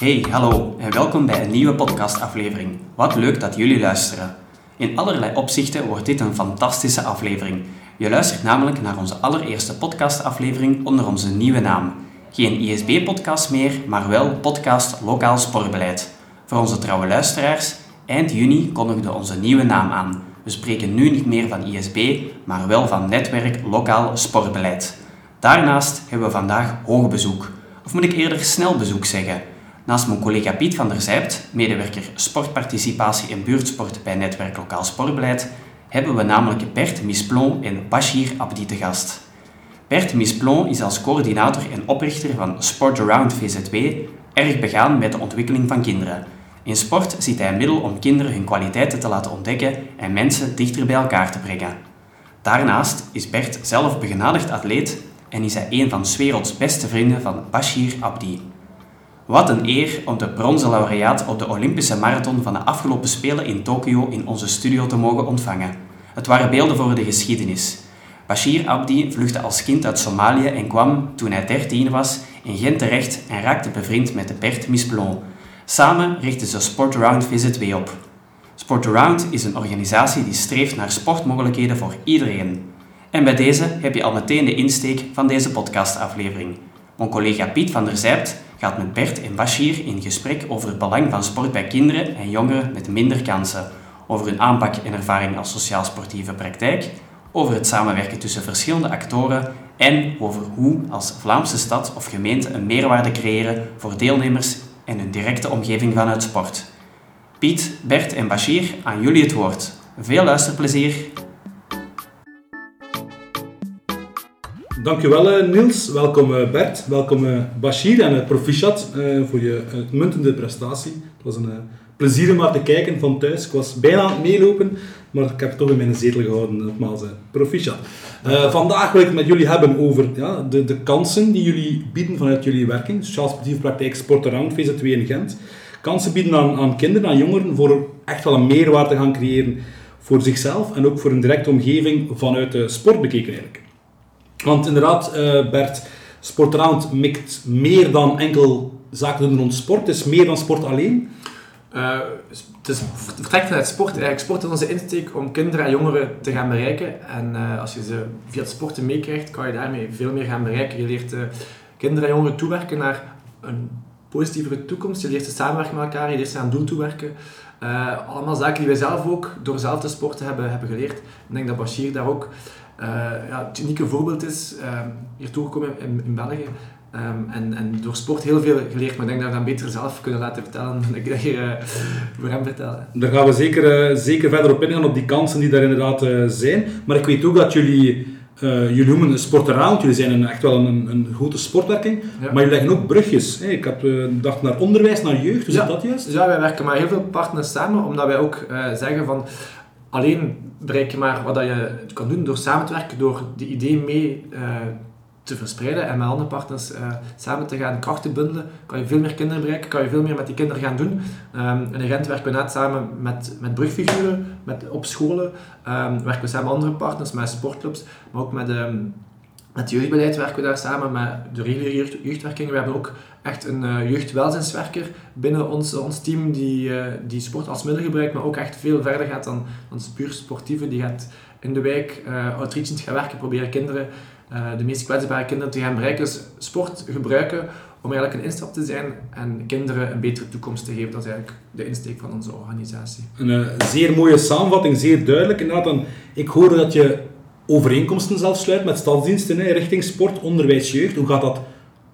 Hey, hallo en welkom bij een nieuwe podcastaflevering. Wat leuk dat jullie luisteren. In allerlei opzichten wordt dit een fantastische aflevering. Je luistert namelijk naar onze allereerste podcastaflevering onder onze nieuwe naam. Geen ISB-podcast meer, maar wel podcast Lokaal Sportbeleid. Voor onze trouwe luisteraars, eind juni kondigde onze nieuwe naam aan. We spreken nu niet meer van ISB, maar wel van Netwerk Lokaal Sportbeleid. Daarnaast hebben we vandaag hoog bezoek. Of moet ik eerder snel bezoek zeggen? Naast mijn collega Piet van der Zijpt, medewerker sportparticipatie en buurtsport bij Netwerk Lokaal Sportbeleid, hebben we namelijk Bert Misplon en Bashir Abdi te gast. Bert Misplon is als coördinator en oprichter van Sport Around VZW erg begaan met de ontwikkeling van kinderen. In sport ziet hij een middel om kinderen hun kwaliteiten te laten ontdekken en mensen dichter bij elkaar te brengen. Daarnaast is Bert zelf begenadigd atleet en is hij een van 's werelds beste vrienden van Bashir Abdi. Wat een eer om de bronzen laureaat op de Olympische marathon van de afgelopen Spelen in Tokio in onze studio te mogen ontvangen. Het waren beelden voor de geschiedenis. Bashir Abdi vluchtte als kind uit Somalië en kwam, toen hij 13 was, in Gent terecht en raakte bevriend met de Bert Misplon. Samen richtten ze Sport Around VZW op. Sport Around is een organisatie die streeft naar sportmogelijkheden voor iedereen. En bij deze heb je al meteen de insteek van deze podcastaflevering. Mijn collega Piet van der Zijpt gaat met Bert en Bashir in gesprek over het belang van sport bij kinderen en jongeren met minder kansen, over hun aanpak en ervaring als sociaal-sportieve praktijk, over het samenwerken tussen verschillende actoren en over hoe als Vlaamse stad of gemeente een meerwaarde creëren voor deelnemers en hun directe omgeving vanuit sport. Piet, Bert en Bashir, aan jullie het woord. Veel luisterplezier! Dankjewel uh, Niels, welkom uh, Bert, welkom uh, Bashir en proficiat voor je uitmuntende prestatie. Het was een plezier om maar te kijken van thuis. Ik was bijna aan het meelopen, maar ik heb het toch in mijn zetel gehouden. Nogmaals, proficiat. vandaag wil ik het met jullie hebben over ja, de, de kansen die jullie bieden vanuit jullie werking. Sociaal sportieve praktijk Sport Around, VZ2 in Gent. Kansen bieden aan, aan kinderen, aan jongeren, voor echt wel een meerwaarde te gaan creëren voor zichzelf en ook voor een directe omgeving vanuit de sport bekeken eigenlijk. Want inderdaad, uh, Bert, Sportaround mikt meer dan enkel zaken rond sport. Het is meer dan sport alleen. Uh, het, is, vertrekt vanuit sport. Eigenlijk sport is onze insteek om kinderen en jongeren te gaan bereiken. En uh, als je ze via het sporten meekrijgt, kan je daarmee veel meer gaan bereiken. Je leert kinderen en jongeren toewerken naar een positievere toekomst. Je leert ze samenwerken met elkaar, je leert ze aan doel toewerken. allemaal zaken die wij zelf ook door zelf te sporten hebben, hebben geleerd. Ik denk dat Bashir daar ook ja, het unieke voorbeeld is, um, hier toegekomen in, in België. Um, en, en door sport heel veel geleerd, maar ik denk dat we dat beter zelf kunnen laten vertellen dan ik dat hier uh, voor hem vertel. Daar gaan we zeker, uh, zeker verder op ingaan, op die kansen die daar inderdaad uh, zijn. Maar ik weet ook dat jullie, jullie noemen een sport around, jullie zijn een, echt wel een, een grote sportwerking, ja. maar jullie leggen ook brugjes. Ik heb gedacht naar onderwijs, naar jeugd, hoe ja. zit dat juist? Ja, wij werken met heel veel partners samen, omdat wij ook zeggen van alleen bereik je maar wat je kan doen door samen te werken, door die idee mee uh, te verspreiden en met andere partners uh, samen te gaan krachten bundelen, kan je veel meer kinderen bereiken, kan je veel meer met die kinderen gaan doen. Um, in Gent werken we net samen met, met brugfiguren, met, op scholen, um, werken we samen met andere partners, met sportclubs, maar ook met, um, met jeugdbeleid werken we daar samen, met de reguliere jeugd, jeugdwerking. We hebben ook echt een uh, jeugdwelzijnswerker binnen ons, ons team die, uh, die sport als middel gebruikt, maar ook echt veel verder gaat dan, dan puur sportieve. Die gaat in de wijk uh, outreachend gaan werken, proberen kinderen, de meest kwetsbare kinderen te gaan bereiken. Dus sport gebruiken om eigenlijk een instap te zijn en kinderen een betere toekomst te geven. Dat is eigenlijk de insteek van onze organisatie. Een zeer mooie samenvatting, zeer duidelijk. Inderdaad, dan, ik hoorde dat je overeenkomsten zelf sluit met stadsdiensten hè, richting sport, onderwijs, jeugd. Hoe gaat dat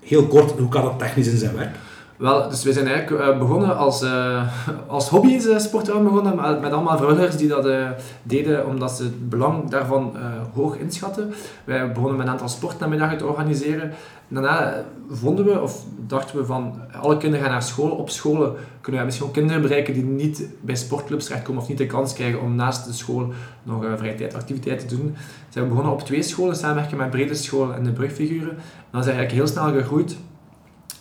heel kort, hoe gaat dat technisch in zijn werk? Wel, dus we zijn eigenlijk uh, begonnen als, uh, als hobby sporten begonnen, met, met allemaal vrijwilligers die dat deden omdat ze het belang daarvan hoog inschatten. Wij begonnen met een aantal sportnamiddagen te organiseren. Daarna vonden we, of dachten we van, alle kinderen gaan naar school. Op scholen kunnen wij misschien ook kinderen bereiken die niet bij sportclubs terechtkomen of niet de kans krijgen om naast de school nog vrije tijd activiteiten te doen. Zijn we begonnen op twee scholen, samenwerken met Brede School en de Brugfiguren. Zijn we eigenlijk heel snel gegroeid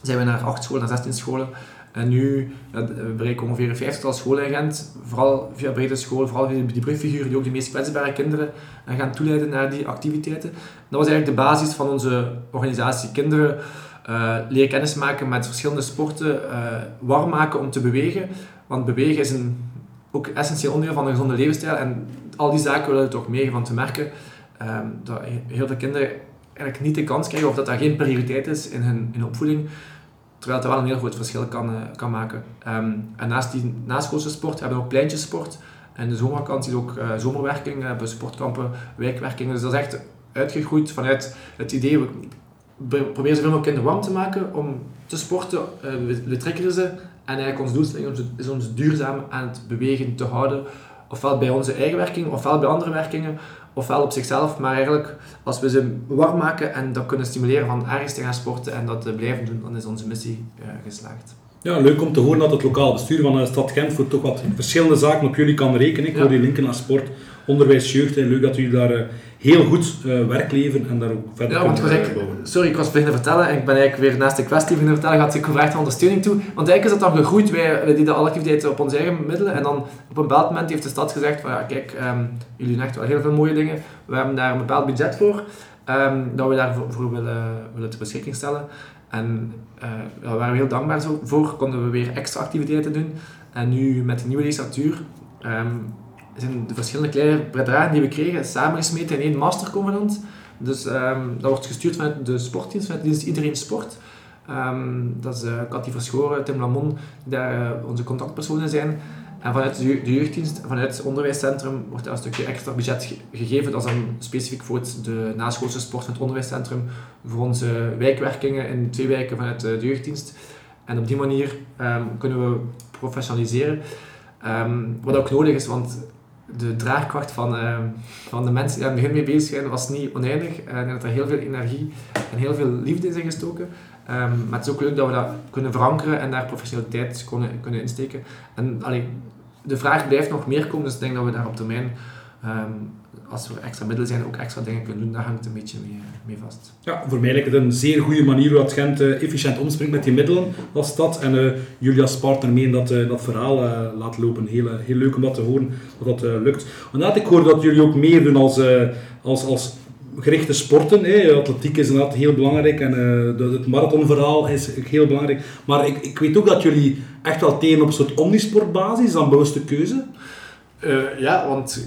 zijn we naar 8 scholen, naar 16 scholen. En nu we bereiken ongeveer een vijftigtal scholen in Gent, vooral via brede scholen, vooral via die brugfiguren die ook de meest kwetsbare kinderen gaan toeleiden naar die activiteiten. Dat was eigenlijk de basis van onze organisatie. Kinderen Uh, leren kennismaken met verschillende sporten, warm maken om te bewegen. Want bewegen is een ook essentieel onderdeel van een gezonde levensstijl. En al die zaken willen we toch meer van te merken ehm, dat heel veel kinderen eigenlijk niet de kans krijgen of dat dat geen prioriteit is in hun, in opvoeding. Terwijl het wel een heel groot verschil kan, uh, kan maken. Um, en naast die naschoolse sport hebben we ook pleintjessport. En de zomervakantie is ook uh, zomerwerking, uh, sportkampen, wijkwerking. Dus dat is echt uitgegroeid vanuit het idee, we proberen zoveel mogelijk kinderen warm te maken om te sporten. we, we trekken ze en eigenlijk ons doelstelling is ons duurzaam aan het bewegen te houden. Ofwel bij onze eigen werking, ofwel bij andere werkingen, ofwel op zichzelf. Maar eigenlijk, als we ze warm maken en dat kunnen stimuleren van ergens te gaan sporten en dat te blijven doen, dan is onze missie uh, geslaagd. Ja, leuk om te horen dat het lokaal bestuur van de stad Gent voor toch wat verschillende zaken op jullie kan rekenen. Ik hoor je linken naar sport, onderwijs, jeugd. En leuk dat jullie daar uh, heel goed uh, werk leveren en daar ook verder ja, want uitbouwen. Sorry, ik was beginnen vertellen en ik ben eigenlijk weer naast de kwestie beginnen vertellen, gaat ik gevraagd ondersteuning toe. Want eigenlijk is dat dan gegroeid, wij, wij deden alle activiteiten op onze eigen middelen en dan op een bepaald moment heeft de stad gezegd van ja, kijk, um, jullie doen echt wel heel veel mooie dingen, we hebben daar een bepaald budget voor, um, dat we daarvoor willen, willen ter beschikking stellen. En uh, daar waren we heel dankbaar voor, konden we weer extra activiteiten doen. En nu met de nieuwe legislatuur um, zijn de verschillende kleine bedragen die we kregen samengesmeten in één mastercovenant. Dus um, dat wordt gestuurd vanuit de sportdienst, vanuit de dienst Iedereen Sport. Um, dat is uh, Cathy Verschoren, Tim Lamon, die uh, onze contactpersonen zijn. En vanuit de, jeugddienst, vanuit het onderwijscentrum, wordt daar een stukje extra budget gegeven. Dat is dan specifiek voor het, de naschoolse sport van het onderwijscentrum, voor onze wijkwerkingen in twee wijken vanuit de jeugddienst. En op die manier um, kunnen we professionaliseren. Wat ook nodig is, want de draagkracht van, uh, van de mensen die aan het begin mee bezig zijn was niet oneindig. Ik denk dat er heel veel energie en heel veel liefde in zijn gestoken. Um, maar het is ook leuk dat we dat kunnen verankeren en daar professionaliteit kunnen, kunnen insteken. En allee, de vraag blijft nog meer komen, dus ik denk dat we daar op termijn um, als er extra middelen zijn, ook extra dingen kunnen doen, daar hangt een beetje mee, mee vast. Ja, voor mij lijkt het een zeer goede manier hoe dat Gent uh, efficiënt omspringt met die middelen als stad. En uh, jullie als partner mee in dat, uh, dat verhaal laat lopen. Heel, heel leuk om dat te horen, dat dat lukt. Inderdaad, ik hoor dat jullie ook meer doen als, als, als gerichte sporten. Hè. Atletiek is inderdaad heel belangrijk en het marathonverhaal is heel belangrijk. Maar ik, ik weet ook dat jullie echt wel tegen op een soort omnisportbasis, dan bewuste keuze. ja, want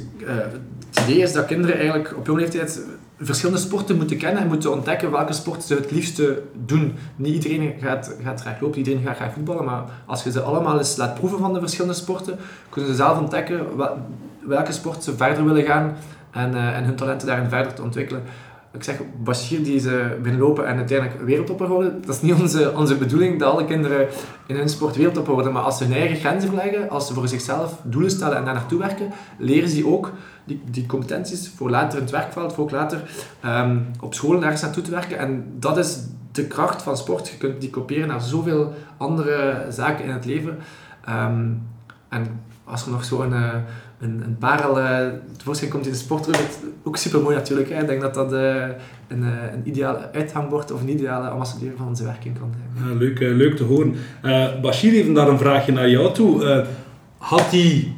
het idee is dat kinderen eigenlijk op jonge leeftijd verschillende sporten moeten kennen en moeten ontdekken welke sport ze het liefste doen. Niet iedereen gaat, gaat graag lopen, iedereen gaat graag voetballen, maar als je ze allemaal eens laat proeven van de verschillende sporten, kunnen ze zelf ontdekken welke sport ze verder willen gaan en, uh, en hun talenten daarin verder te ontwikkelen ik zeg, Bashir die ze binnenlopen en uiteindelijk wereldtopper worden, dat is niet onze, onze bedoeling dat alle kinderen in hun sport wereldtopper worden. Maar als ze hun eigen grenzen verleggen, als ze voor zichzelf doelen stellen en daar naartoe werken, leren ze ook die, die competenties voor later in het werkveld, voor ook later um, op school ergens naartoe te werken. En dat is de kracht van sport. Je kunt die kopiëren naar zoveel andere zaken in het leven. Um, en als er nog zo'n uh, een, een parel uh, tevoorschijn komt in de sport, is ook super mooi natuurlijk. Hè. Ik denk dat dat uh, een, een ideale uithangbord of een ideale ambassadeur van onze werking kan zijn. Ja, leuk, leuk te horen. Bashir, even daar een vraagje naar jou toe. had die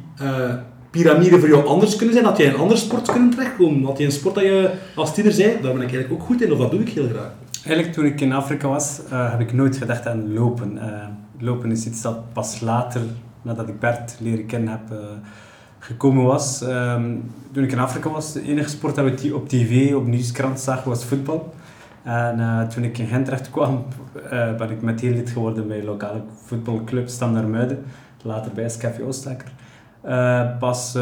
piramide voor jou anders kunnen zijn? Had jij een andere sport kunnen terechtkomen? Had je een sport dat je als tiener zei, daar ben ik eigenlijk ook goed in, of dat doe ik heel graag? Eigenlijk toen ik in Afrika was, heb ik nooit gedacht aan lopen. lopen is iets dat pas later nadat ik Bert leren kennen heb, uh, gekomen was. Um, toen ik in Afrika was, de enige sport dat we op tv, op nieuwskrant zagen, was voetbal. En uh, toen ik in Gent terecht kwam, uh, ben ik meteen lid geworden bij de lokale voetbalclub Standaard Muiden. Later bij SKV Oostakker. pas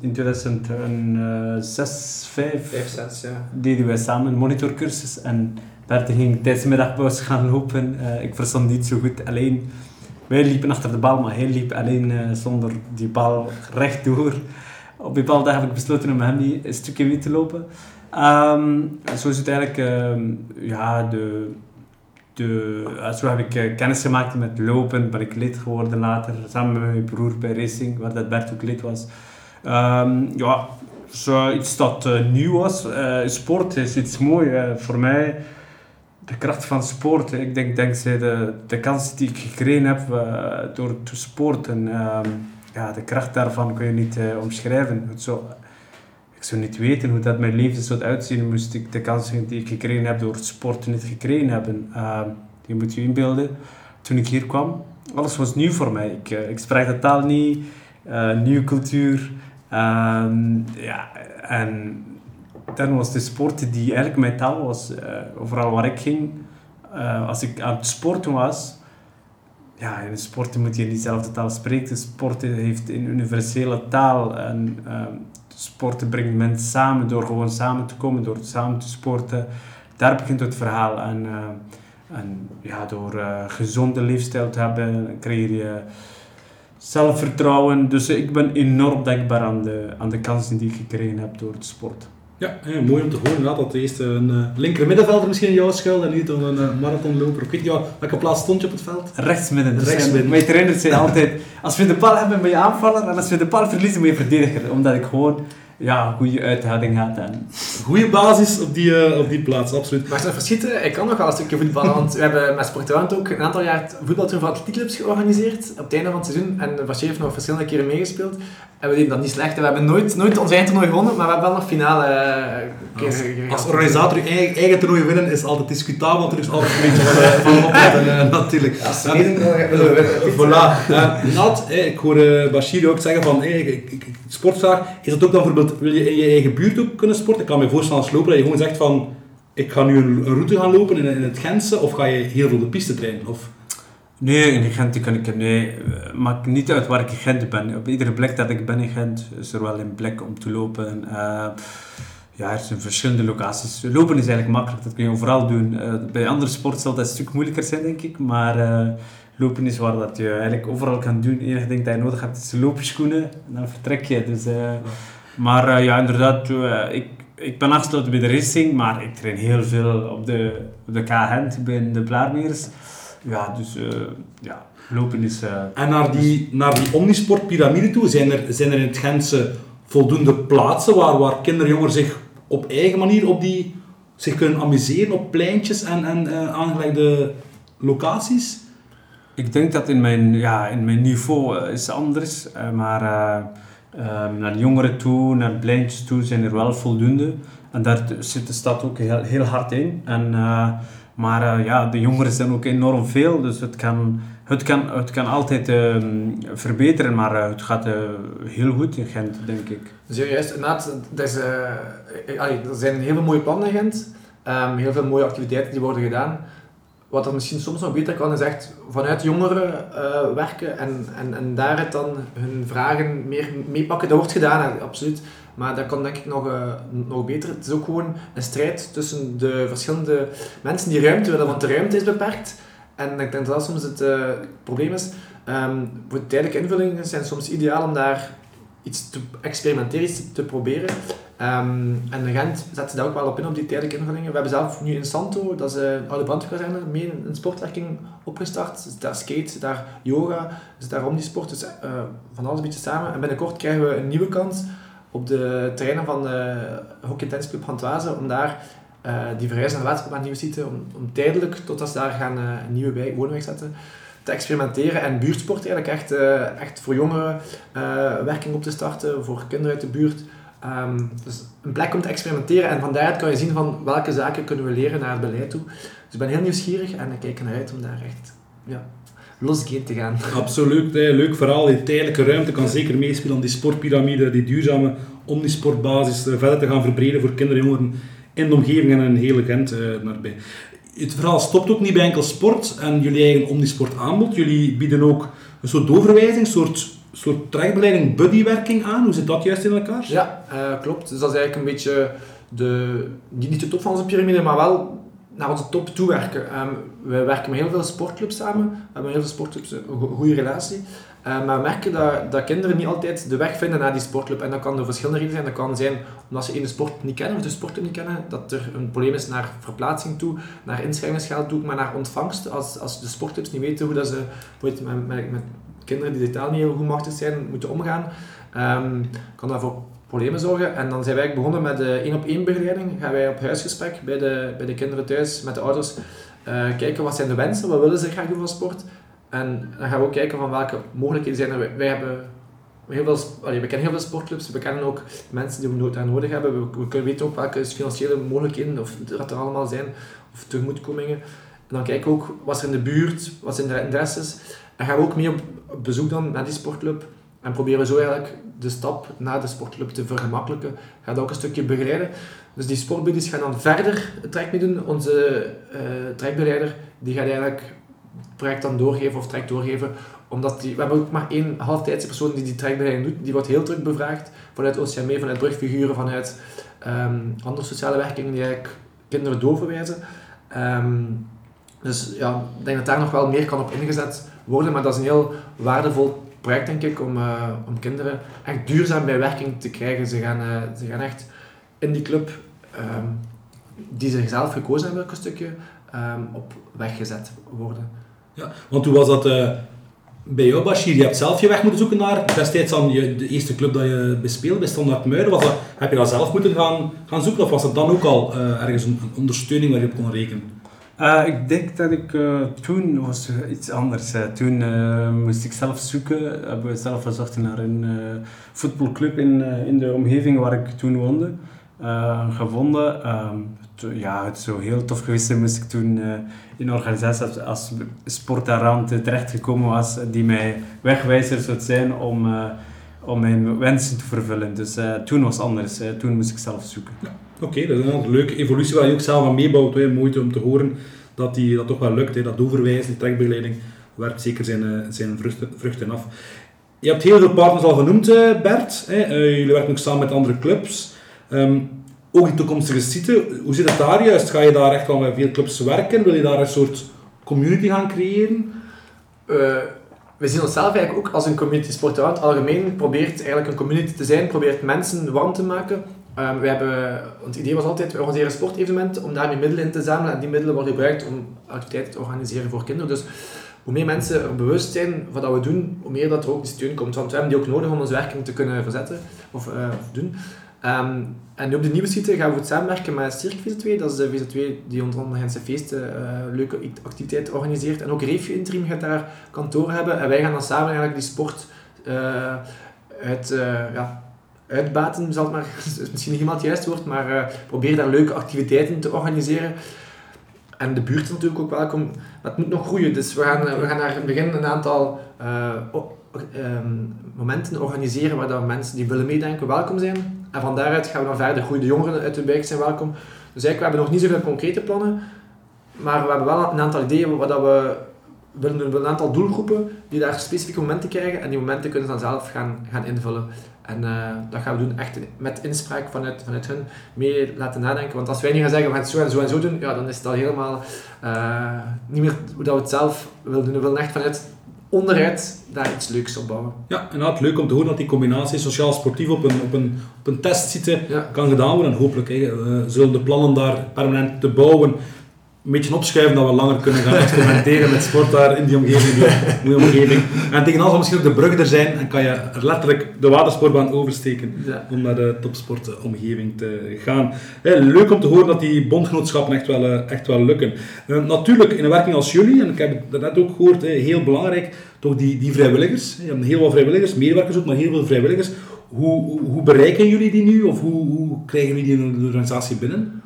in 2006, 5, 5 6, ja. deden wij samen een monitorcursus. En Bert ging tijdens de middagpauze gaan lopen. ik verstond niet zo goed. Alleen wij liepen achter de bal, maar hij liep alleen uh, zonder die bal rechtdoor. Op een bepaalde dag heb ik besloten om hem een stukje mee te lopen. Um, zo is het eigenlijk, uh, ja, de, de, zo heb ik uh, kennis gemaakt met lopen, ben ik lid geworden later, samen met mijn broer bij Racing, waar dat Bert ook lid was. Um, ja, zo iets dat nieuw was. sport is iets moois voor mij de kracht van sport. Ik denk dankzij de, de kans die ik gekregen heb uh, door te sporten. Uh, ja, de kracht daarvan kun je niet uh, omschrijven. Zo, ik zou niet weten hoe dat mijn leven zou uitzien moest ik de kansen die ik gekregen heb door sport niet gekregen hebben. Uh, je moet je inbeelden, toen ik hier kwam, alles was nieuw voor mij. Ik, uh, ik sprak de taal niet, nieuwe cultuur. Ehm, ja, en dan was de sport die eigenlijk mijn taal was. Uh, overal waar ik ging, als ik aan het sporten was, ja, in sporten moet je niet dezelfde taal spreken. Sporten heeft een universele taal en ehm, sporten brengt mensen samen door gewoon samen te komen, door samen te sporten. Daar begint het verhaal. En, uh, en ja, door uh, gezonde leefstijl te hebben, creëer je zelfvertrouwen. Dus ik ben enorm dankbaar aan de, aan de kansen die ik gekregen heb door het sport. Ja, mooi om te horen inderdaad dat eerst een uh, linker middenvelder misschien in jouw schuil en niet een uh, marathonloper. Ik weet niet, welke plaats stond je op het veld? Rechtsmidden. Dus Rechtsmidden. Mijn trainers zijn altijd, als we de bal hebben ben je aanvaller en als we de bal verliezen moet je verdediger. Omdat ik gewoon ja, goede uithouding had. En... Goede basis op die, uh, op die plaats, absoluut. Maar als verschieten, ik kan nog wel een stukje voetballen, want we hebben met Sportwand ook een aantal jaar voetbaltour van atletiekclubs georganiseerd op het einde van het seizoen. En Bashir heeft nog verschillende keren meegespeeld. En we deden dat niet slecht. We hebben nooit, nooit ons eigen toernooi gewonnen, maar we hebben wel nog finale uh, Als, als organisator je eigen, eigen toernooi winnen is altijd discutabel, want er is altijd een beetje van, uh, van opletten uh, natuurlijk. Als. Voilà. Nat, ik hoor Bashir ook zeggen van, hey, ik, ik, sportvraag, is dat ook dan wil je in je eigen buurt ook kunnen sporten? Ik kan me voorstellen als loper dat je gewoon zegt van, ik ga nu een, route gaan lopen in, in het Gentse, of ga je heel veel de piste trainen? Of... Nee, in Gent kan ik nee, maakt niet uit waar ik in Gent ben. Op iedere plek dat ik ben in Gent is er wel een plek om te lopen. Uh, ja, er zijn verschillende locaties. Lopen is eigenlijk makkelijk, dat kun je overal doen. Uh, bij andere sporten zal dat een stuk moeilijker zijn, denk ik. Maar uh, lopen is waar dat je eigenlijk overal kan doen. Het enige ding dat je nodig hebt is loopschoenen en dan vertrek je. Dus, maar ja, inderdaad, ik, ik ben afgesloten bij de racing, maar ik train heel veel op de, op de K-Gent, bij de Blaarmeers. Ja, dus uh, ja, lopen is... Uh, en naar die, naar die omnisportpyramide toe, zijn er, zijn er in het Gentse voldoende plaatsen waar, waar kinderjongeren zich op eigen manier op die, zich kunnen amuseren op pleintjes en, en uh, aangelegde locaties? Ik denk dat in mijn, ja, in mijn niveau is anders, maar naar de jongeren toe, naar de pleintjes toe zijn er wel voldoende. En daar zit de stad ook heel, hard in. En, maar uh, ja, de jongeren zijn ook enorm veel, dus het kan, het kan, het kan altijd uh, verbeteren, maar uh, het gaat heel goed in Gent, denk ik. Serieus, inderdaad, is, er zijn heel veel mooie plannen in Gent, um, heel veel mooie activiteiten die worden gedaan. Wat er misschien soms nog beter kan, is echt vanuit jongeren werken en, en, en daar het dan hun vragen meer meepakken. Dat wordt gedaan, absoluut. Maar dat kan denk ik nog, uh, nog beter. Het is ook gewoon een strijd tussen de verschillende mensen die ruimte willen, want de ruimte is beperkt. En ik denk dat dat soms het uh, probleem is. Um, voor tijdelijke invullingen zijn soms ideaal om daar iets te experimenteren, iets te proberen. Um, en de Gent zet ze daar ook wel op in, op die tijdelijke invullingen. We hebben zelf nu in Santo, dat is een oude brandweerkazerne, mee een sportwerking opgestart. Dus daar skate, daar yoga, dus daar omnisport, dus uh, van alles een beetje samen. En binnenkort krijgen we een nieuwe kans op de terreinen van de Hockey Tennis Club Hantoise, om daar uh, die verhuizen naar de nieuwe site, om, om tijdelijk, totdat ze daar gaan een nieuwe bij, woonweg zetten, te experimenteren en buurtsport eigenlijk echt, echt voor jongeren werking op te starten, voor kinderen uit de buurt. Um, dus een plek om te experimenteren en van daaruit kan je zien van welke zaken kunnen we leren naar het beleid toe. Dus ik ben heel nieuwsgierig en ik kijk ernaar uit om daar echt ja, los te gaan. Absoluut, leuk verhaal. Die tijdelijke ruimte kan zeker meespelen om die sportpyramide, die duurzame omnisportbasis uh, verder te gaan verbreden voor kinderen en jongeren in de omgeving en in hele Gent uh. Het verhaal stopt ook niet bij enkel sport en jullie eigen omnisport aanbod. Jullie bieden ook een soort doorverwijzing, een soort, soort trackbegeleiding, buddywerking aan. Hoe zit dat juist in elkaar? Ja, uh, klopt. Dus dat is eigenlijk een beetje de, niet de top van onze piramide, maar wel naar onze top toewerken. Um, we werken met heel veel sportclubs samen. We hebben heel veel sportclubs een goede relatie. Uh, maar we merken dat, dat kinderen niet altijd de weg vinden naar die sportclub. En dat kan door verschillende redenen zijn. Dat kan zijn omdat ze ene sport niet kennen of de sportclub niet kennen. Dat er een probleem is naar verplaatsing toe, naar inschrijvingsgeld toe, maar naar ontvangst. Als, als de sportclubs niet weten hoe dat ze met, met, met kinderen die de taal niet heel goed machtig zijn, moeten omgaan, um, kan dat voor problemen zorgen. En dan zijn wij begonnen met de één op één begeleiding. Gaan wij op huisgesprek bij de, bij de kinderen thuis met de ouders uh, kijken wat zijn de wensen, wat willen ze graag doen van sport. En dan gaan we ook kijken van welke mogelijkheden zijn er. Wij hebben heel veel, we kennen heel veel sportclubs, we kennen ook mensen die we daar nodig hebben. We, kunnen weten ook welke financiële mogelijkheden of dat er allemaal zijn, of tegemoetkomingen. En dan kijken we ook wat er in de buurt, wat zijn de interesses. En gaan we ook mee op bezoek dan naar die sportclub. En proberen zo eigenlijk de stap naar de sportclub te vergemakkelijken. Gaan dat ook een stukje begeleiden. Dus die sportbuddies gaan dan verder het traject mee doen. Onze trajectbegeleider die gaat eigenlijk het project dan doorgeven of traject doorgeven. Omdat die, we hebben ook maar één halftijdse persoon die die trajectbegeleiding doet. Die wordt heel druk bevraagd vanuit OCME, vanuit brugfiguren, vanuit ehm, andere sociale werkingen die eigenlijk kinderen doorverwijzen. Ehm, dus ja, ik denk dat daar nog wel meer kan op ingezet worden. Maar dat is een heel waardevol project, denk ik, om, eh, om kinderen echt duurzaam bij werking te krijgen. Ze gaan, eh, ze gaan echt in die club ehm, die ze zelf gekozen hebben, ook een stukje, ehm, op weg gezet worden. Ja, want hoe was dat eh, bij jou, Bashir? Je hebt zelf je weg moeten zoeken naar destijds aan je, de eerste club dat je bespeelde, bij Standaard Muiden. Was dat, heb je dat zelf moeten gaan, gaan zoeken of was het dan ook al ergens een, een ondersteuning waar je op kon rekenen? Eh, ik denk dat ik eh, toen was iets anders. eh. toen eh, moest ik zelf zoeken. Hebben we zelf gezocht naar een voetbalclub in, in de omgeving waar ik toen woonde. gevonden. Ehm, ja, het zou heel tof geweest moest ik toen in een organisatie als, als Sport Rand terechtgekomen was die mij wegwijzer zou zijn om, om mijn wensen te vervullen. Dus toen was het anders. toen moest ik zelf zoeken. Oké, dat is een leuke evolutie waar je ook zelf aan meebouwt. Hè. Mooi om te horen dat die, dat toch wel lukt. Hè. Dat overwijzen, die trekbegeleiding, werpt zeker zijn, eh, zijn vruchten, af. Je hebt heel veel partners al genoemd, eh, Bert. Hè. Eh, jullie werken ook samen met andere clubs. Ehm, ook in toekomstige site, hoe zit het daar juist? Ga je daar echt al met veel clubs werken? Wil je daar een soort community gaan creëren? We zien onszelf eigenlijk ook als een community sport. In het algemeen probeert eigenlijk een community te zijn, probeert mensen warm te maken. Ehm, we hebben, het idee was altijd, we organiseren sportevenementen om daarmee middelen in te zamelen en die middelen worden gebruikt om activiteiten te organiseren voor kinderen. Dus hoe meer mensen bewust zijn van wat we doen, hoe meer dat er ook die steun komt. Want we hebben die ook nodig om onze werking te kunnen verzetten of, eh, doen. Ehm, en nu op de nieuwe site gaan we goed samenwerken met Cirque VZ2. Dat is de VZ2 die onder andere Gentse feesten eh, leuke activiteiten organiseert. En ook Refio Interim gaat daar kantoor hebben. En wij gaan dan samen eigenlijk die sport eh, uit, ja, uitbaten, zal het maar, is misschien niet helemaal het juiste woord, maar eh probeer daar leuke activiteiten te organiseren. En de buurt is natuurlijk ook welkom. Maar het moet nog groeien, dus we gaan, we gaan naar in het begin een aantal eh, ehm, momenten organiseren waar dan mensen die willen meedenken welkom zijn. En van daaruit gaan we dan verder groeien. De jongeren uit de wijk zijn welkom. Dus eigenlijk, we hebben nog niet zoveel concrete plannen, maar we hebben wel een aantal ideeën waar dat. We willen een aantal doelgroepen die daar specifieke momenten krijgen en die momenten kunnen ze dan zelf gaan, gaan invullen. En eh, dat gaan we doen echt met inspraak vanuit, vanuit hun mee laten nadenken. Want als wij nu gaan zeggen, we gaan het zo en zo en zo doen, ja, dan is het al helemaal eh, niet meer hoe dat we het zelf willen doen. We willen echt vanuit onderuit daar iets leuks op bouwen. Ja, inderdaad, leuk om te horen dat die combinatie sociaal-sportief op een, op een, op een testsite Ja. kan gedaan worden. En hopelijk hè, eh, zullen de plannen daar permanent te bouwen een beetje opschuiven dat we langer kunnen gaan experimenteren met sport daar in die omgeving, die mooie omgeving. En tegen dan zal misschien ook de brug er zijn en kan je er letterlijk de watersportbaan oversteken Ja. om naar de topsportomgeving te gaan. Hè, leuk om te horen dat die bondgenootschappen echt wel, eh, echt wel lukken. Eh, natuurlijk, in een werking als jullie, en ik heb het net ook gehoord, heel belangrijk, toch die, die vrijwilligers. Je hebt heel veel vrijwilligers, medewerkers ook, maar heel veel vrijwilligers. Hoe, hoe, hoe bereiken jullie die nu, of hoe, hoe krijgen jullie die in de organisatie binnen?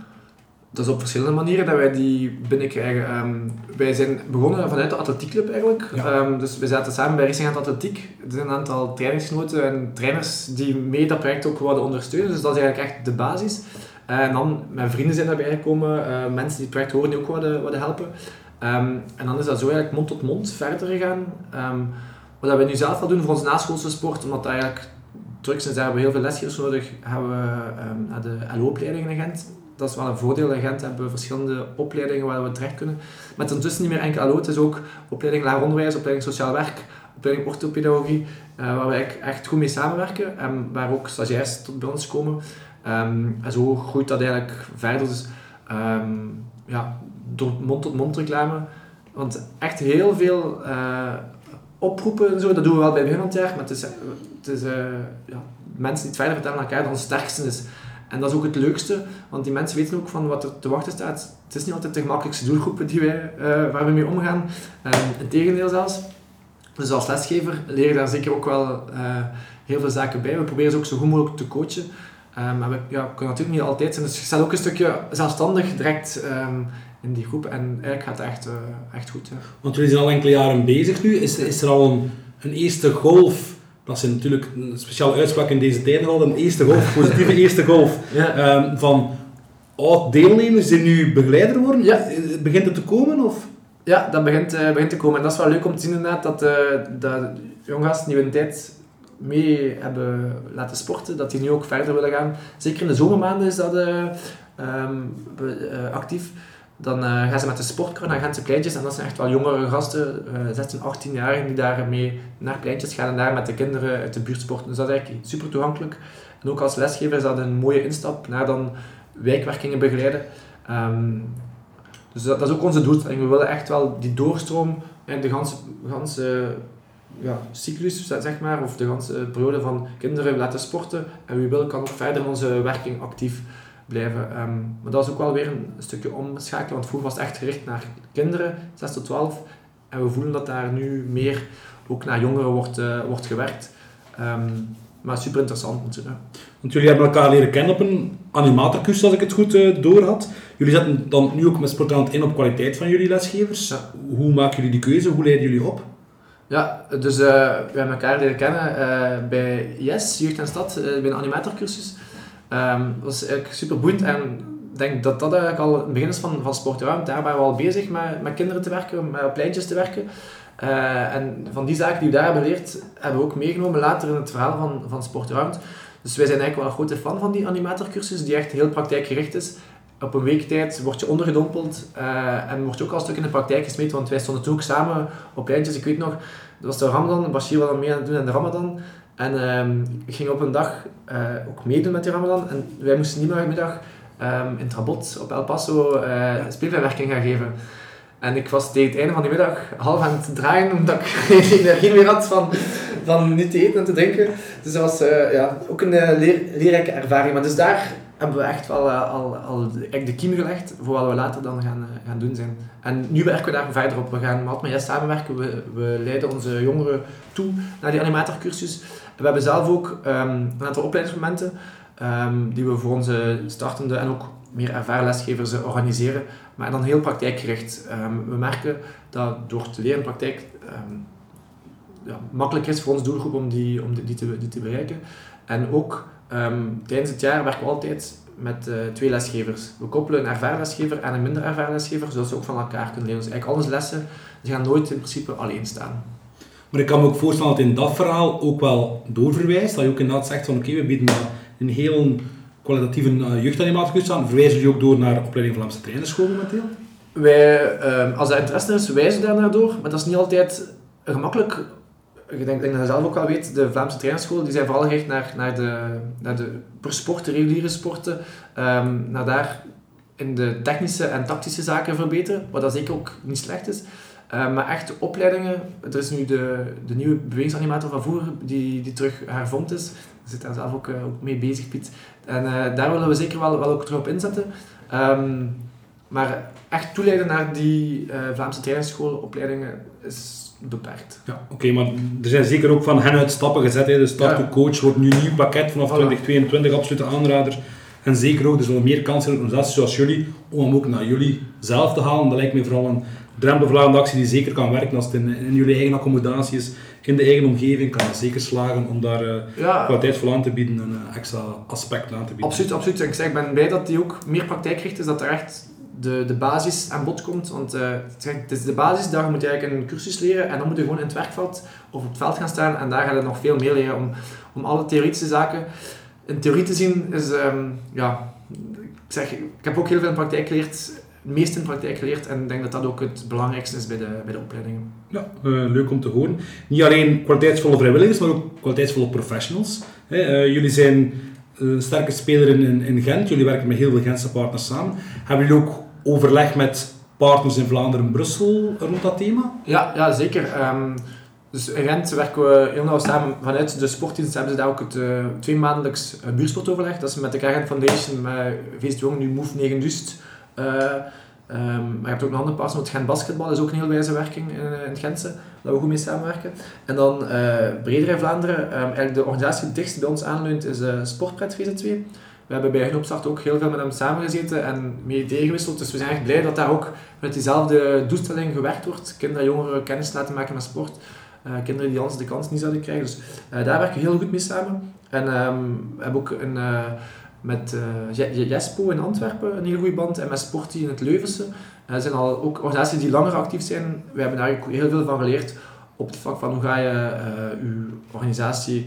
Dat is op verschillende manieren dat wij die binnenkrijgen. Ehm, wij zijn begonnen vanuit de atletiekclub eigenlijk. Ja. Ehm, dus we zaten samen bij Racing Hand Atletiek. Er zijn een aantal trainingsgenoten en trainers die mee dat project ook wilden ondersteunen. Dus dat is eigenlijk echt de basis. En dan met vrienden zijn daarbij gekomen, eh, mensen die het project horen die ook wilden, wilden helpen. Ehm, en dan is dat zo eigenlijk mond tot mond verder gegaan. Wat we nu zelf wel doen voor onze naschoolse sport, omdat dat eigenlijk druk is en daar hebben we heel veel lesgevers nodig, gaan we naar de LO-opleiding in Gent. Dat is wel een voordeel. In Gent hebben we verschillende opleidingen waar we terecht kunnen. Maar het is ondertussen niet meer enkel LO, het is ook opleiding lager onderwijs, opleiding sociaal werk, opleiding orthopedagogie, eh, waar we echt goed mee samenwerken en waar ook stagiairs tot bij ons komen. Ehm, en zo groeit dat eigenlijk verder. Dus ehm, ja, door mond-tot-mond reclame. Want echt heel veel eh, oproepen en zo, dat doen we wel bij het begin van het jaar, maar het is, het is eh, ja, mensen die het verder vertellen aan elkaar dat ons sterkste is. En dat is ook het leukste, want die mensen weten ook van wat er te wachten staat. Het is niet altijd de gemakkelijkste doelgroepen die wij, eh, waar we mee omgaan. Um, Integendeel zelfs. Dus als lesgever leer je daar zeker ook wel eh, heel veel zaken bij. We proberen ze ook zo goed mogelijk te coachen. Ehm, maar we ja, kunnen natuurlijk niet altijd zijn. Dus je staat ook een stukje zelfstandig direct ehm, in die groep. En eigenlijk gaat het echt, eh, echt goed. Want jullie zijn al enkele jaren bezig nu. Is, is er al een, een eerste golf? Dat is natuurlijk een speciale uitspraak in deze tijd al. Een eerste golf, positieve eerste golf. Ja. ehm, van oud-deelnemers die nu begeleider worden? Ja. Eh, Begint het te komen? Of? Ja, dat begint, eh, begint te komen. En dat is wel leuk om te zien inderdaad, dat, uh, dat jonggasten die een tijd mee hebben laten sporten, dat die nu ook verder willen gaan. Zeker in de zomermaanden is dat uh, um, actief. Dan uh, gaan ze met de sportkar naar Gentse pleintjes en dat zijn echt wel jongere gasten, 16, 18 jaar, die daar mee naar pleintjes gaan en daar met de kinderen uit de buurt sporten. Dus dat is eigenlijk super toegankelijk. En ook als lesgever is dat een mooie instap naar dan wijkwerkingen begeleiden. Um, dus dat, is ook onze doelstelling. We willen echt wel die doorstroom in de ganse, ganse ja, cyclus, zeg maar, of de ganse periode van kinderen laten sporten. En wie wil kan ook verder onze werking actief blijven. Um, maar dat is ook wel weer een stukje omschakelen, want vroeger was het echt gericht naar kinderen, 6 tot 12. En we voelen dat daar nu meer ook naar jongeren wordt, uh, wordt gewerkt. Um, maar super interessant natuurlijk. Want jullie hebben elkaar leren kennen op een animatorcursus, als ik het goed uh, door had. Jullie zetten dan nu ook met Sportland in op kwaliteit van jullie lesgevers. Ja. Hoe maken jullie die keuze? Hoe leiden jullie op? Ja, dus uh, we hebben elkaar leren kennen bij Yes, Jeugd en Stad, bij een animatorcursus. Um, dat was eigenlijk super boeiend en ik denk dat dat eigenlijk al het begin is van, van Sportruim. Daar waren we al bezig met, met kinderen te werken, met op pleintjes te werken. Uh, en van die zaken die we daar hebben geleerd, hebben we ook meegenomen later in het verhaal van, van Sportruimte. Dus wij zijn eigenlijk wel een grote fan van die animatorcursus, die echt heel praktijkgericht is. Op een week tijd word je ondergedompeld uh, en word je ook al een stuk in de praktijk gesmeten, want wij stonden toen ook samen op lijntjes. Ik weet nog, dat was de Ramadan, Bashir was dan mee aan het doen in de Ramadan. En uh, ik ging op een dag uh, ook meedoen met die Ramadan en wij moesten die middag um, in Trabot op El Paso uh, speelbijwerking gaan geven. En ik was tegen het einde van die middag half aan het draaien, omdat ik geen energie meer had van, van niet te eten en te drinken. Dus dat was uh, ja, ook een leer, leerrijke ervaring. Maar dus daar hebben we echt wel uh, al, al echt de kiem gelegd voor wat we later dan gaan, gaan doen zijn. En nu werken we daar verder op. We gaan met mij samenwerken. We, we leiden onze jongeren toe naar die animatorcursus. We hebben zelf ook um, een aantal opleidingsmomenten um, die we voor onze startende en ook meer ervaren lesgevers organiseren, maar dan heel praktijkgericht. Um, we merken dat door te leren praktijk ja, makkelijk is voor onze doelgroep om die, om die, te, die te bereiken. En ook um, tijdens het jaar werken we altijd met uh, twee lesgevers. We koppelen een ervaren lesgever en een minder ervaren lesgever, zodat ze ook van elkaar kunnen leren. Dus eigenlijk al onze lessen die gaan nooit in principe alleen staan. Maar ik kan me ook voorstellen dat in dat verhaal ook wel doorverwijst, dat je ook inderdaad zegt van oké, okay, we bieden een heel kwalitatieve uh, jeugdanimatorcursus aan. Verwijzen jullie ook door naar opleiding van Vlaamse trainerschool momenteel? Wij, um, als dat interesse is, wijzen we daar naar door, maar dat is niet altijd gemakkelijk. Ik denk, denk dat je zelf ook wel weet, de Vlaamse trainerschool die zijn vooral gericht naar, naar, de, naar de per sport, de reguliere sporten, um, naar daar in de technische en tactische zaken verbeteren, wat dat zeker ook niet slecht is. Uh, maar echt opleidingen, er is nu de, de nieuwe bewegingsanimator van vroeger die, die terug hervormd is. Ik zit daar zelf ook, uh, ook mee bezig, Piet. En uh, daar willen we zeker wel, wel ook terug op inzetten. Um, maar echt toeleiden naar die Vlaamse trainerschoolopleidingen is beperkt. Ja, oké, okay, maar er zijn zeker ook van hen uit stappen gezet. Hè. De start-to-coach wordt nu een nieuw pakket vanaf voilà. 2022, absolute aanrader. En zeker ook, er zullen meer kansen in organisaties zoals jullie, om hem ook naar jullie zelf te halen. Dat lijkt me vooral een drempelverlagende actie die zeker kan werken als het in, in jullie eigen accommodatie is, in de eigen omgeving, kan zeker slagen om daar uh, ja. kwaliteitsvol aan te bieden en een extra aspect aan te bieden. Absoluut, absoluut. Ik, zeg, ik ben blij dat die ook meer praktijkgericht is, dat er echt de, de basis aan bod komt. Want uh, het is de basis, daar moet je eigenlijk een cursus leren en dan moet je gewoon in het werkveld of op het veld gaan staan en daar ga je nog veel meer leren om, om alle theoretische zaken in theorie te zien. Is, um, ja, ik, zeg, ik heb ook heel veel in praktijk geleerd het meest in praktijk geleerd en ik denk dat dat ook het belangrijkste is bij de, bij de opleidingen. Ja, uh, leuk om te horen. Niet alleen kwaliteitsvolle vrijwilligers, maar ook kwaliteitsvolle professionals. Uh, jullie zijn sterke speler in, in, in, Gent, jullie werken met heel veel Gentse partners samen. Hebben jullie ook overleg met partners in Vlaanderen en Brussel rond dat thema? Ja, ja zeker. Um, dus in Gent werken we heel nauw samen. Vanuit de sportdienst hebben ze daar ook het uh, twee maandelijks uh, buursportoverleg. Dat is met de Gent Foundation, met Feest Jong, nu Move 9 Dust. Uh, Ehm, maar je hebt ook een andere partner, het Gent Basketbal is ook een heel wijze werking in, in het Gentse, we goed mee samenwerken. En dan breder in Vlaanderen, um, eigenlijk de organisatie die het dichtst bij ons aanleunt, is Sportpret VZ2. We hebben bij hun opstart ook heel veel met hem samengezeten en mee ideeën gewisseld. Dus we zijn echt blij dat daar ook met diezelfde doelstelling gewerkt wordt. Kinderen en jongeren kennis laten maken met sport. Uh, kinderen die anders de kans niet zouden krijgen. Dus uh, daar werken we heel goed mee samen. En um, we hebben ook een, uh, met Jespo in Antwerpen een hele goede band en met Sporty in het Leuvense. Er zijn al ook organisaties die langer actief zijn. We hebben daar heel veel van geleerd op het vlak van hoe ga je je organisatie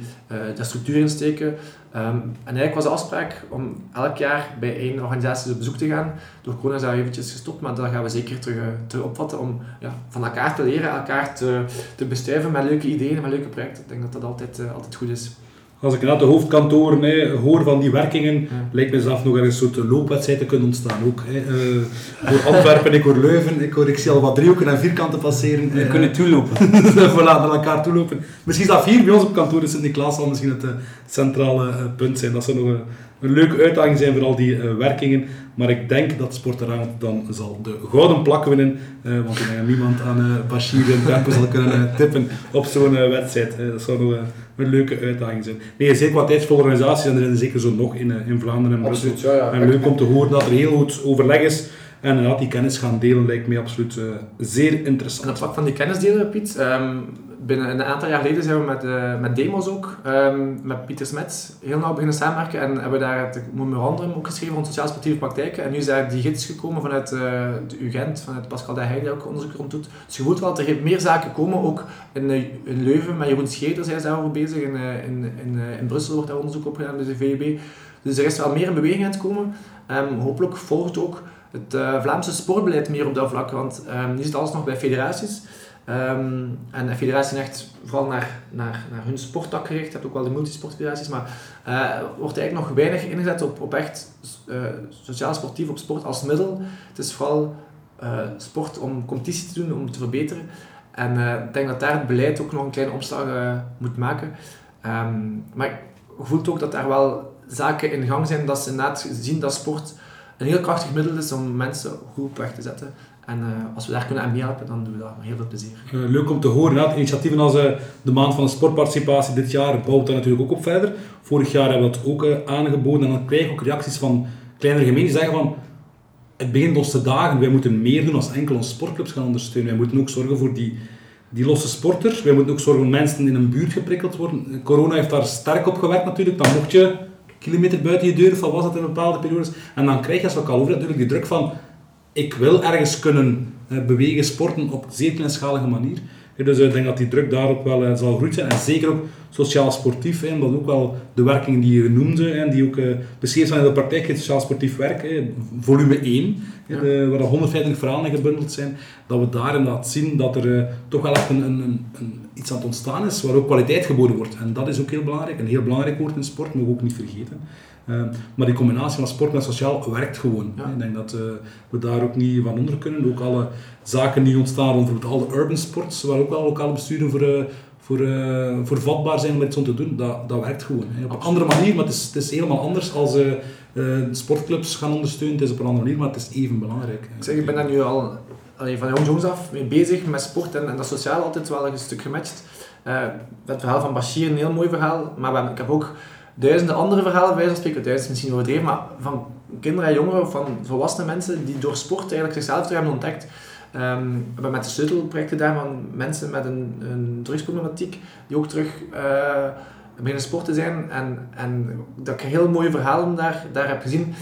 de structuur insteken. Um, en eigenlijk was de afspraak om elk jaar bij één organisatie op bezoek te gaan. Door corona is dat eventjes gestopt, maar dat gaan we zeker terug, terug opvatten om ja, van elkaar te leren, elkaar te, te bestuiven met leuke ideeën met leuke projecten. Ik denk dat dat altijd, altijd goed is. Als ik naar de hoofdkantoren hè, hoor van die werkingen, ja. lijkt me zelf nog een soort loopwedstrijd te kunnen ontstaan. Ook, hè. Uh, voor Antwerpen, ik hoor Leuven, ik, hoor, ik zie al wat driehoeken en vierkanten passeren. We uh, kunnen toelopen. voilà, naar elkaar toelopen. Misschien is dat vier bij ons op kantoor, dus Sint-Niklaas zal misschien het uh, centrale punt zijn. Dat zou nog een, leuke uitdaging zijn voor al die werkingen. Maar ik denk dat Sport eraan dan zal de gouden plak winnen. want ik denk dat niemand aan Bashir en zal kunnen tippen op zo'n wedstrijd. dat zou nog een leuke uitdaging zijn. Nee, zeker wat tijdsvolle organisaties en er zijn zeker zo nog in, in Vlaanderen en Brussel. Absoluut, ja, ja. En leuk om te horen dat er heel goed overleg is. En inderdaad, die kennis gaan delen lijkt mij absoluut uh, zeer interessant. En op vlak van die kennis delen, Piet, um, binnen een aantal jaar geleden zijn we met, uh, met Demos ook, um, met Pieter Smets, heel nauw beginnen samenwerken en hebben daar het memorandum ook geschreven rond sociaal-sportieve praktijken. En nu daar die gids gekomen vanuit uh, de UGent, vanuit Pascal de Heij die ook onderzoek rond doet. Dus je voelt wel dat er meer zaken komen, ook in, in Leuven met Jeroen Scheeder zijn ze daarover bezig, in, in, in, in Brussel wordt daar onderzoek op gedaan bij de VUB. Dus er is wel meer in beweging aan het komen. Um, hopelijk volgt ook het Vlaamse sportbeleid meer op dat vlak, want um, nu zit alles nog bij federaties. Um, en de federatie echt vooral naar, naar, naar hun sporttak gericht. Je hebt ook wel de multisportfederaties, maar uh, wordt eigenlijk nog weinig ingezet op, op echt uh, sociaal-sportief op sport als middel. Het is vooral uh, sport om competitie te doen, om te verbeteren. En ik denk dat daar het beleid ook nog een kleine omslag moet maken. Um, maar je voelt ook dat daar wel zaken in gang zijn dat ze inderdaad zien dat sport een heel krachtig middel is om mensen goed op weg te zetten. En uh, als we daar kunnen aan meehelpen, dan doen we dat met heel veel plezier. Uh, leuk om te horen. Initiatieven als uh, de Maand van Sportparticipatie dit jaar bouwt daar natuurlijk ook op verder. Vorig jaar hebben we dat ook aangeboden en dan krijg je ook reacties van kleinere gemeenten die zeggen van het begint ons te dagen, wij moeten meer doen als enkel onze sportclubs gaan ondersteunen. Wij moeten ook zorgen voor die, die losse sporters. Wij moeten ook zorgen voor mensen in een buurt geprikkeld worden. Corona heeft daar sterk op gewerkt natuurlijk. Dan mocht je kilometer buiten je deur, of was dat in bepaalde periodes. En dan krijg je, zoals ik al over natuurlijk, die druk van ik wil ergens kunnen bewegen, sporten op zeer kleinschalige manier. Dus ik denk dat die druk daarop wel zal groeien zijn. En zeker ook sociaal-sportief, omdat ook wel de werkingen die je noemde, en die ook beschreven zijn in de praktijk, het sociaal-sportief werk, volume 1, ja. de, waar 150 verhalen gebundeld zijn, dat we daar inderdaad zien dat er uh, toch wel echt een, een, een, iets aan het ontstaan is, waar ook kwaliteit geboden wordt. En dat is ook heel belangrijk, een heel belangrijk woord in sport, mogen we ook niet vergeten. Uh, maar die combinatie van sport en sociaal werkt gewoon. Ja. Ik denk dat uh, we daar ook niet van onder kunnen. Ook alle zaken die ontstaan rond bijvoorbeeld alle urban sports, waar ook wel lokale besturen voor, voor, voor vatbaar zijn om iets om te doen, dat, dat werkt gewoon. Hè. Op een andere manier, maar het is, het is helemaal anders als sportclubs gaan ondersteunen. Het is op een andere manier, maar het is even belangrijk. Ik zeg, ik ben daar nu al allee, van jongs af mee bezig met sport en, en dat sociaal altijd wel een stuk gematcht. Uh, het verhaal van Bashir, een heel mooi verhaal, maar ik heb ook duizenden andere verhalen zo'n spreken. Duizend is misschien overdreven, maar van kinderen en jongeren, van volwassene mensen die door sport eigenlijk zichzelf terug hebben ontdekt. Um, we hebben met de sleutelprojecten daar van mensen met een, een drugsproblematiek, die ook terug uh, beginnen sporten zijn. En, en dat ik heel mooie verhalen daar, daar heb gezien.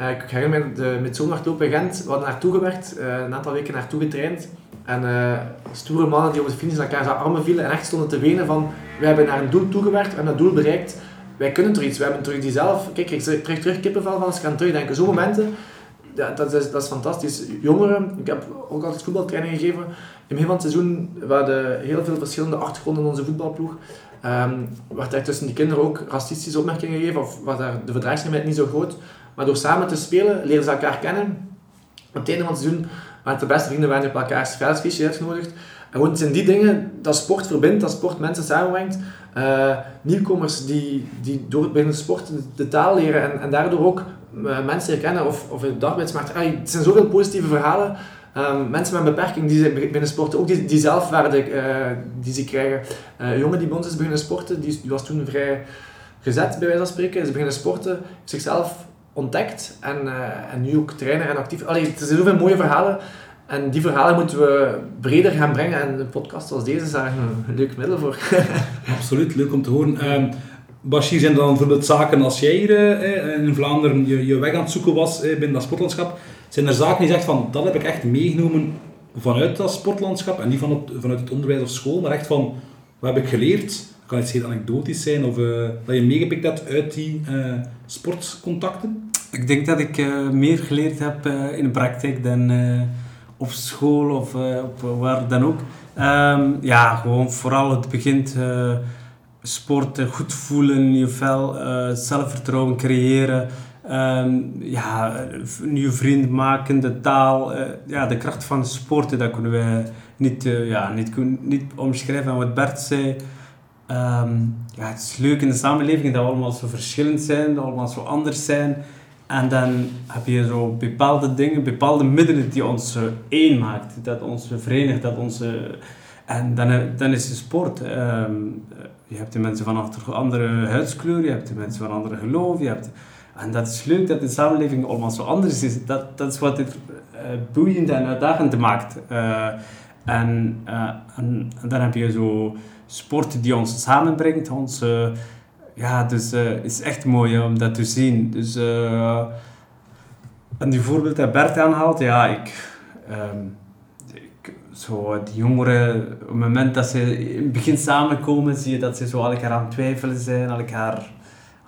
Uh, ik herinner me de Midsomerdagloop in Gent, we hadden naartoe gewerkt, uh, een aantal weken naartoe getraind. En uh, stoere mannen die op de finish elkaar zijn armen vielen en echt stonden te wenen van we hebben naar een doel toegewerkt, we hebben dat doel bereikt, wij kunnen er iets, we hebben terug die zelf, kijk ik krijg terug kippenvel van als ik aan terugdenken. Zo'n momenten, dat, is, dat is fantastisch. Jongeren, ik heb ook altijd voetbaltraining gegeven. In het begin van het seizoen waren heel veel verschillende achtergronden in onze voetbalploeg. Um, werd er tussen die kinderen ook racistische opmerkingen gegeven, of was daar de verdraagzaamheid niet zo groot. Maar door samen te spelen, leren ze elkaar kennen. Op het einde van het seizoen de beste vrienden waren op elkaars veldsfeestje uitgenodigd. En gewoon zijn die dingen dat sport verbindt, dat sport mensen samenbrengt. Uh, nieuwkomers die, die door het binnen sport de, taal leren en, en daardoor ook eh, mensen herkennen of, of de dagarbeidsmarkt. Ah, het zijn zoveel positieve verhalen. Ehm, mensen met een beperking die zijn binnen sporten, ook die, die zelfwaarde eh, die ze krijgen. Jongen die bij ons is beginnen sporten, die, die was toen vrij gezet bij wijze van spreken. Is beginnen sporten, zichzelf ontdekt en, eh, en nu ook trainer en actief. Allee, er zijn zoveel mooie verhalen. En die verhalen moeten we breder gaan brengen. En een podcast als deze is daar een leuk middel voor. Absoluut, leuk om te horen. Ehm Bashir, zijn dan bijvoorbeeld zaken als jij hier eh, in Vlaanderen je, je weg aan het zoeken was eh, binnen dat sportlandschap, zijn er zaken die zegt van, dat heb ik echt meegenomen vanuit dat sportlandschap en niet van het, vanuit het onderwijs of school, maar echt van, wat heb ik geleerd? Kan iets heel anekdotisch zijn of eh, dat je meegepikt hebt uit die eh, sportcontacten? Ik denk dat ik eh, meer geleerd heb eh, in de praktijk dan eh, op school of op waar dan ook. Ehm, ja, gewoon vooral het begint sporten, goed voelen, je vel, zelfvertrouwen creëren. Ehm, ja, nieuwe vrienden maken, de taal, ja, de kracht van sporten, dat kunnen we niet, ja, niet, niet omschrijven. En wat Bert zei, ehm, ja, het is leuk in de samenleving dat we allemaal zo verschillend zijn, dat we allemaal zo anders zijn. En dan heb je zo bepaalde dingen, bepaalde middelen die ons één maakt, dat ons verenigt, dat ons... en dan, eh, dan is de sport. ehm, eh, je hebt de mensen van achter andere huidskleur, je hebt de mensen van andere geloof, je hebt... En dat is leuk dat de samenleving allemaal zo anders is. Dat, dat is wat het eh, boeiend en uitdagend maakt. Eh, en, en, dan heb je zo sport die ons samenbrengt. Ons, ja, dus eh, het is echt mooi om dat te zien. Dus, eh, en die voorbeeld dat Bert aanhaalt, ja, ik... ehm, ik zo, die jongeren, op het moment dat ze in het begin samenkomen, zie je dat ze zo elkaar aan het twijfelen zijn, elkaar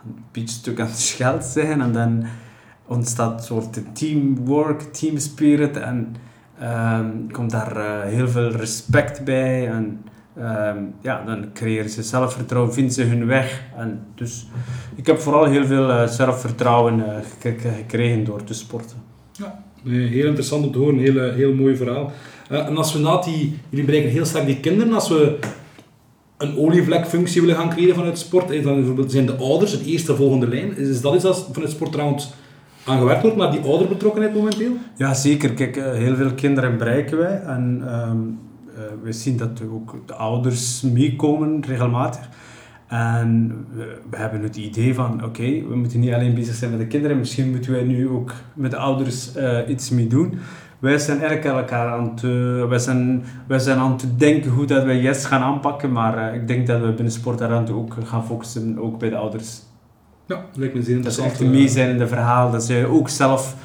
een beetje stuk aan het scheld zijn. En dan ontstaat een soort teamwork, team spirit en ehm, komt daar eh, heel veel respect bij. En ehm, ja, dan creëren ze zelfvertrouwen, vinden ze hun weg. En dus ik heb vooral heel veel eh, zelfvertrouwen eh, gek- gekregen door te sporten. Nee, heel interessant om te horen, heel, heel mooi verhaal. Eh, en als we na die, jullie bereiken heel sterk die kinderen, als we een olievlekfunctie willen gaan creëren vanuit sport, dan bijvoorbeeld zijn de ouders het eerste volgende lijn. Is, is dat iets dat vanuit sportrouwens aan gewerkt wordt, naar die ouderbetrokkenheid momenteel? Ja, zeker. Kijk, heel veel kinderen bereiken wij. En ehm, eh, we zien dat ook de ouders meekomen regelmatig. En we, we hebben het idee van, oké, we moeten niet alleen bezig zijn met de kinderen. Misschien moeten wij nu ook met de ouders eh, iets mee doen. Wij zijn eigenlijk elkaar aan het, eh, wij zijn, wij zijn aan het denken hoe dat wij yes gaan aanpakken. Maar eh, ik denk dat we binnen sport daaraan ook gaan focussen, ook bij de ouders. Ja, lijkt me zeer Dat ze interessant. echt mee zijn in de verhaal. Dat ze ook zelf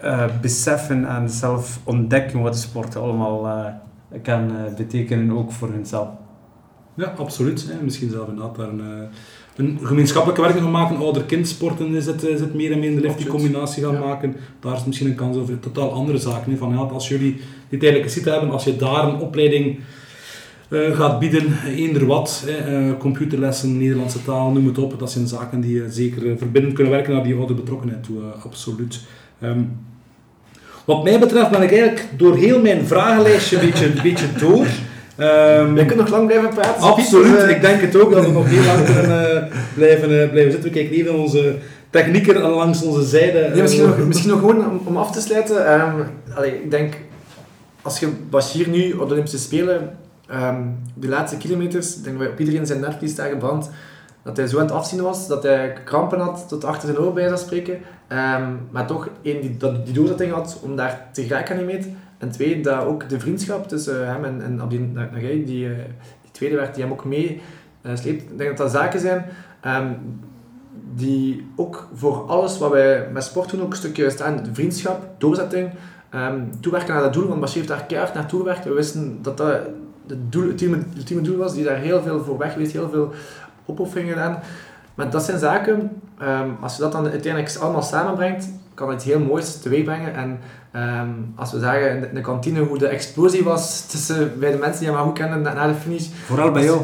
eh, beseffen en zelf ontdekken wat de sport allemaal eh, kan eh, betekenen, ook voor hunzelf. Ja, absoluut. Hè. Misschien zelf inderdaad daar een, eh, een gemeenschappelijke werking van maken. Ouder-kindsporten is het, is het meer en meer in de lift, die combinatie gaan Ja. maken. Daar is misschien een kans over totaal andere zaken. Hè. Van, ja, als jullie dit eigenlijk zitten hebben, als je daar een opleiding eh, gaat bieden, eender wat, hè, eh, computerlessen, Nederlandse taal, noem het op. Dat zijn zaken die zeker verbindend kunnen werken naar die ouderbetrokkenheid toe. eh, absoluut. Ehm, wat mij betreft ben ik eigenlijk door heel mijn vragenlijstje een beetje, een beetje door. Je kunt nog lang blijven praten. Absoluut, dus, eh, ik denk het ook dat we nog heel lang kunnen eh, blijven, eh, blijven zitten. We kijken even onze technieker langs onze zijde. Misschien, nog, misschien nog gewoon om, om af te sluiten. ehm, allee, ik denk, als je Bashir nu op de Olympische Spelen, ehm, de laatste kilometers, denk dat wij op iedereen zijn netvlies daar gebrand, dat hij zo aan het afzien was, dat hij krampen had tot achter zijn oor bij zou spreken. Ehm, maar toch, één, die, dat, die doorzetting had om daar te geraken aan die meet. En twee, dat ook de vriendschap tussen hem en, en Abdin Nagai, die, eh, die tweede werd, die hem ook mee sleept. Ik denk dat dat zaken zijn ehm, die ook voor alles wat wij met sport doen ook een stukje staan. Vriendschap, doorzetting, ehm, toewerken naar dat doel. Want Bashir heeft daar keihard naartoe gewerkt. We wisten dat dat het, doel, het ultieme, ultieme doel was, die daar heel veel voor weg geweest, heel veel opofferingen gedaan. Maar dat zijn zaken, ehm, als je dat dan uiteindelijk allemaal samenbrengt, kan het heel moois teweeg brengen. En ehm, als we zagen in de, in de kantine hoe de explosie was tussen bij de mensen die hem goed kennen na, na de finish, Vooral bij jou.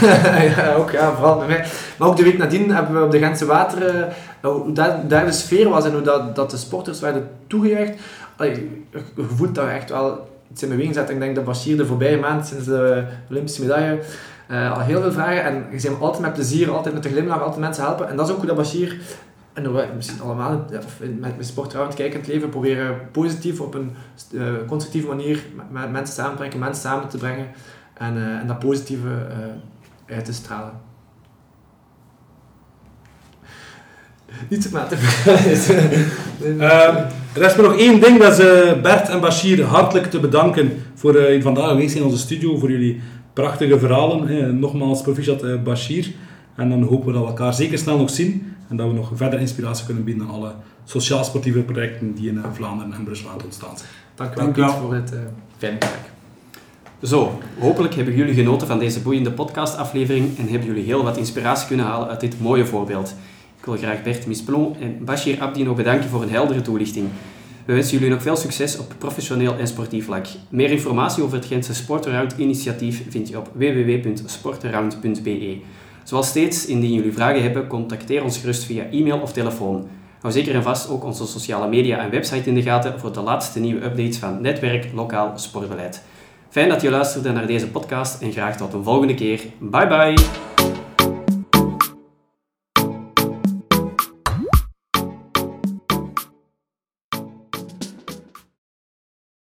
ja, ook, ja, vooral bij mij. Maar ook de week nadien hebben we op de Gentse Wateren, eh, hoe daar, daar de sfeer was en hoe dat, dat de sporters werden toegejuicht. Allee, je voelt dat echt wel iets in beweging zet. Ik denk dat Bashir de voorbije maand, sinds de Olympische medaille, eh, al heel veel vragen. En je hem altijd met plezier, altijd met een glimlach, altijd mensen helpen. En dat is ook hoe dat Bashir en misschien allemaal in- met, met sportrouwend kijkend leven proberen positief op een eh, constructieve manier met, mensen samen te brengen, mensen samen te brengen en, eh, en dat positieve eh, uit te stralen. Niet te maten. Ehm, er is maar nog één ding, dat is eh, Bert en Bashir hartelijk te bedanken voor eh, jullie vandaag aanwezig zijn in onze studio, voor jullie prachtige verhalen. hè. Nogmaals, proficiat eh, Bashir. En dan hopen we dat we elkaar zeker snel nog zien en dat we nog verder inspiratie kunnen bieden aan alle sociaal-sportieve projecten die in eh, Vlaanderen en Brussel aan het ontstaan zijn. Dank u wel, Dank u wel. Piet, voor het eh fijne gesprek. Zo, hopelijk hebben jullie genoten van deze boeiende podcastaflevering en hebben jullie heel wat inspiratie kunnen halen uit dit mooie voorbeeld. Ik wil graag Bert Misplon en Bashir Abdi nog bedanken voor een heldere toelichting. We wensen jullie nog veel succes op professioneel en sportief vlak. Meer informatie over het Gentse Sportaround initiatief vind je op www.sportaround.be. Zoals steeds, indien jullie vragen hebben, contacteer ons gerust via e-mail of telefoon. Hou zeker en vast ook onze sociale media en website in de gaten voor de laatste nieuwe updates van Netwerk Lokaal Sportbeleid. Fijn dat je luisterde naar deze podcast en graag tot een volgende keer. Bye bye!